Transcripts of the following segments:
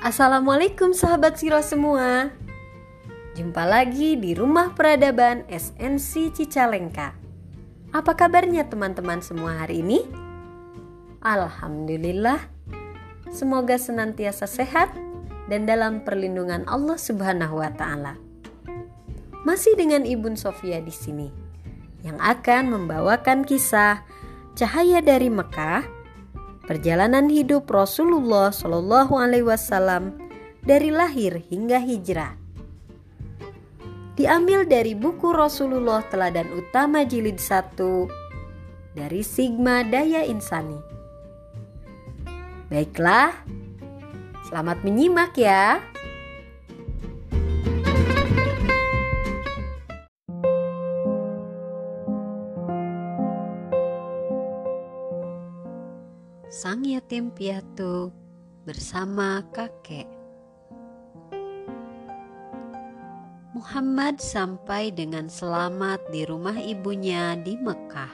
Assalamualaikum sahabat Siro semua Jumpa lagi di Rumah Peradaban SNC Cicalengka Apa kabarnya teman-teman semua hari ini? Alhamdulillah Semoga senantiasa sehat dan dalam perlindungan Allah Subhanahu wa taala. Masih dengan Ibu Sofia di sini yang akan membawakan kisah Cahaya dari Mekah perjalanan hidup Rasulullah Shallallahu Alaihi Wasallam dari lahir hingga hijrah. Diambil dari buku Rasulullah Teladan Utama Jilid 1 dari Sigma Daya Insani. Baiklah, selamat menyimak ya. Piatu bersama kakek. Muhammad sampai dengan selamat di rumah ibunya di Mekah.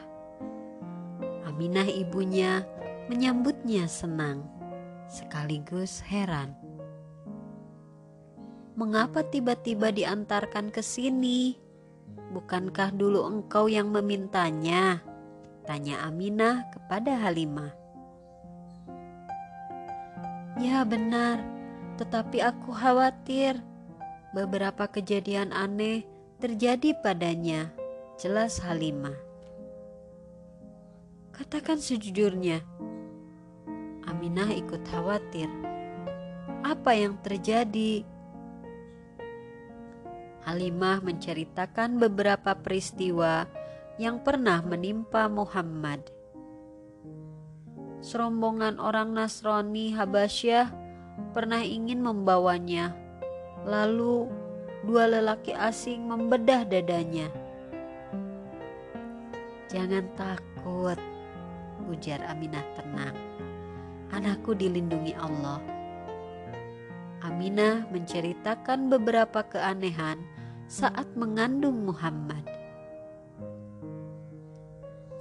Aminah ibunya menyambutnya senang, sekaligus heran. Mengapa tiba-tiba diantarkan ke sini? Bukankah dulu engkau yang memintanya? Tanya Aminah kepada Halimah. Ya benar, tetapi aku khawatir beberapa kejadian aneh terjadi padanya. Jelas Halimah. Katakan sejujurnya. Aminah ikut khawatir. Apa yang terjadi? Halimah menceritakan beberapa peristiwa yang pernah menimpa Muhammad serombongan orang Nasrani Habasyah pernah ingin membawanya. Lalu dua lelaki asing membedah dadanya. Jangan takut, ujar Aminah tenang. Anakku dilindungi Allah. Aminah menceritakan beberapa keanehan saat mengandung Muhammad.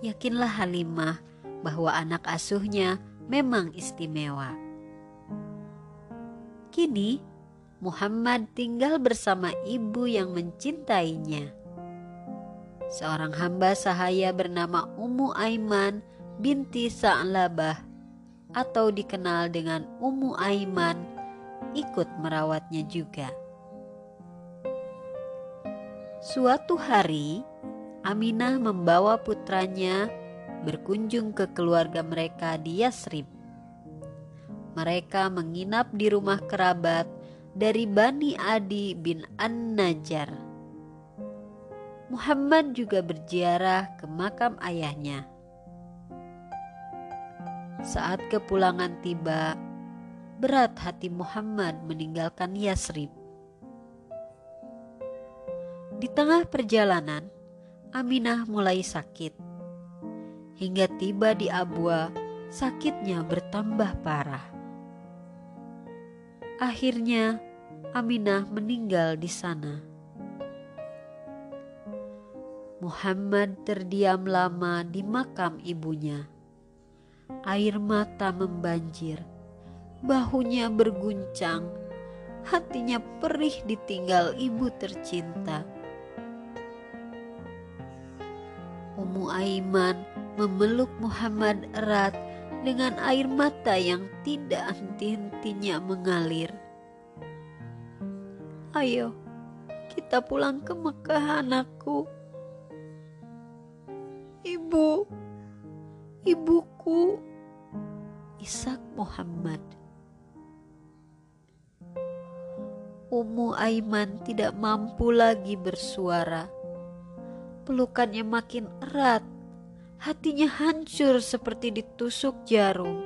Yakinlah Halimah bahwa anak asuhnya memang istimewa. Kini, Muhammad tinggal bersama ibu yang mencintainya. Seorang hamba sahaya bernama Ummu Aiman binti Sa'labah atau dikenal dengan Ummu Aiman ikut merawatnya juga. Suatu hari, Aminah membawa putranya berkunjung ke keluarga mereka di Yasrib. Mereka menginap di rumah kerabat dari Bani Adi bin An-Najjar. Muhammad juga berziarah ke makam ayahnya. Saat kepulangan tiba, berat hati Muhammad meninggalkan Yasrib. Di tengah perjalanan, Aminah mulai sakit hingga tiba di Abwa, sakitnya bertambah parah. Akhirnya, Aminah meninggal di sana. Muhammad terdiam lama di makam ibunya. Air mata membanjir, bahunya berguncang, hatinya perih ditinggal ibu tercinta. Ummu Aiman memeluk Muhammad erat dengan air mata yang tidak henti-hentinya mengalir. Ayo, kita pulang ke Mekah anakku. Ibu, ibuku, Ishak Muhammad. Ummu Aiman tidak mampu lagi bersuara. Pelukannya makin erat hatinya hancur seperti ditusuk jarum.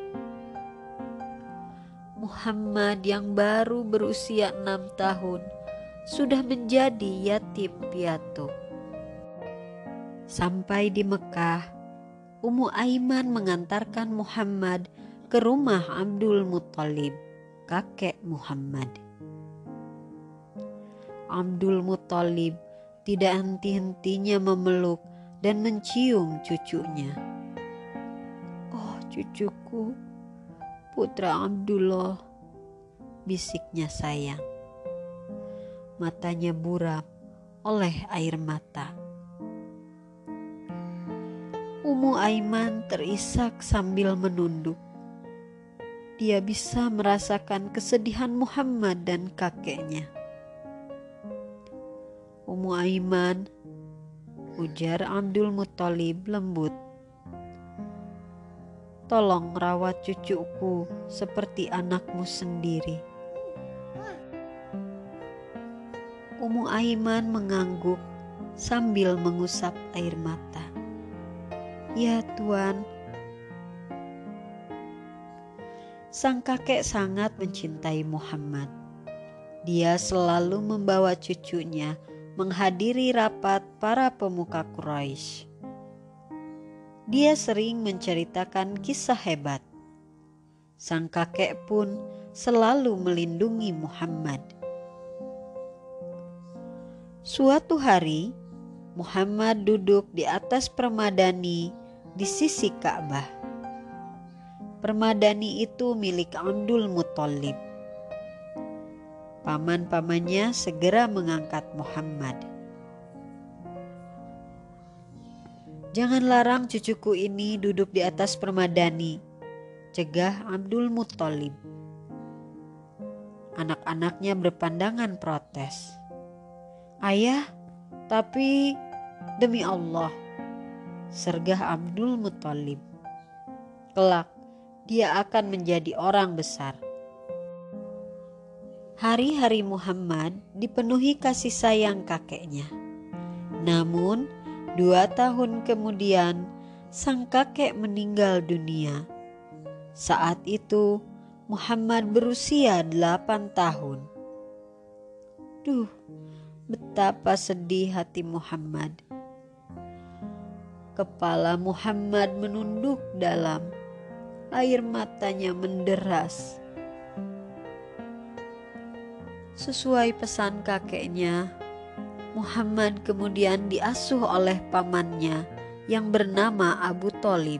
Muhammad yang baru berusia enam tahun sudah menjadi yatim piatu. Sampai di Mekah, Ummu Aiman mengantarkan Muhammad ke rumah Abdul Muthalib, kakek Muhammad. Abdul Muthalib tidak henti-hentinya memeluk dan mencium cucunya. Oh cucuku, putra Abdullah, bisiknya sayang. Matanya buram oleh air mata. Umu Aiman terisak sambil menunduk. Dia bisa merasakan kesedihan Muhammad dan kakeknya. Umu Aiman, ujar Abdul Muthalib lembut. Tolong rawat cucuku seperti anakmu sendiri. Umu Aiman mengangguk sambil mengusap air mata. Ya Tuan, sang kakek sangat mencintai Muhammad. Dia selalu membawa cucunya menghadiri rapat para pemuka Quraisy. Dia sering menceritakan kisah hebat. Sang kakek pun selalu melindungi Muhammad. Suatu hari, Muhammad duduk di atas permadani di sisi Ka'bah. Permadani itu milik Abdul Muthalib. Paman-pamannya segera mengangkat Muhammad. Jangan larang cucuku ini duduk di atas permadani, cegah Abdul Muthalib. Anak-anaknya berpandangan protes. Ayah, tapi demi Allah, sergah Abdul Muthalib. Kelak, dia akan menjadi orang besar. Hari-hari Muhammad dipenuhi kasih sayang kakeknya. Namun, dua tahun kemudian, sang kakek meninggal dunia. Saat itu, Muhammad berusia delapan tahun. Duh, Betapa sedih hati Muhammad. Kepala Muhammad menunduk dalam, air matanya menderas. Sesuai pesan kakeknya, Muhammad kemudian diasuh oleh pamannya yang bernama Abu Talib.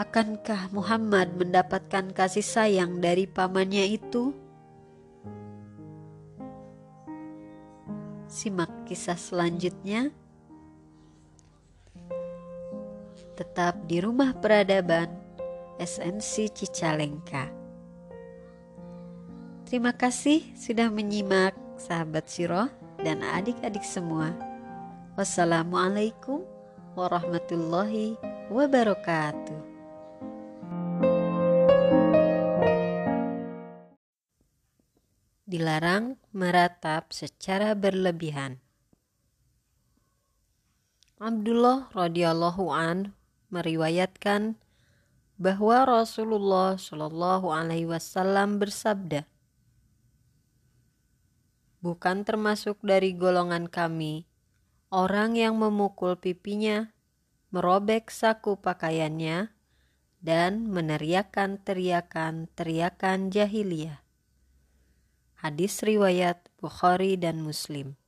Akankah Muhammad mendapatkan kasih sayang dari pamannya itu? Simak kisah selanjutnya. Tetap di rumah peradaban SNC Cicalengka. Terima kasih sudah menyimak sahabat Siro dan adik-adik semua. Wassalamualaikum warahmatullahi wabarakatuh. dilarang meratap secara berlebihan. Abdullah radhiyallahu an meriwayatkan bahwa Rasulullah Shallallahu alaihi wasallam bersabda, "Bukan termasuk dari golongan kami orang yang memukul pipinya, merobek saku pakaiannya, dan meneriakan teriakan-teriakan jahiliyah." Hadis riwayat Bukhari dan Muslim.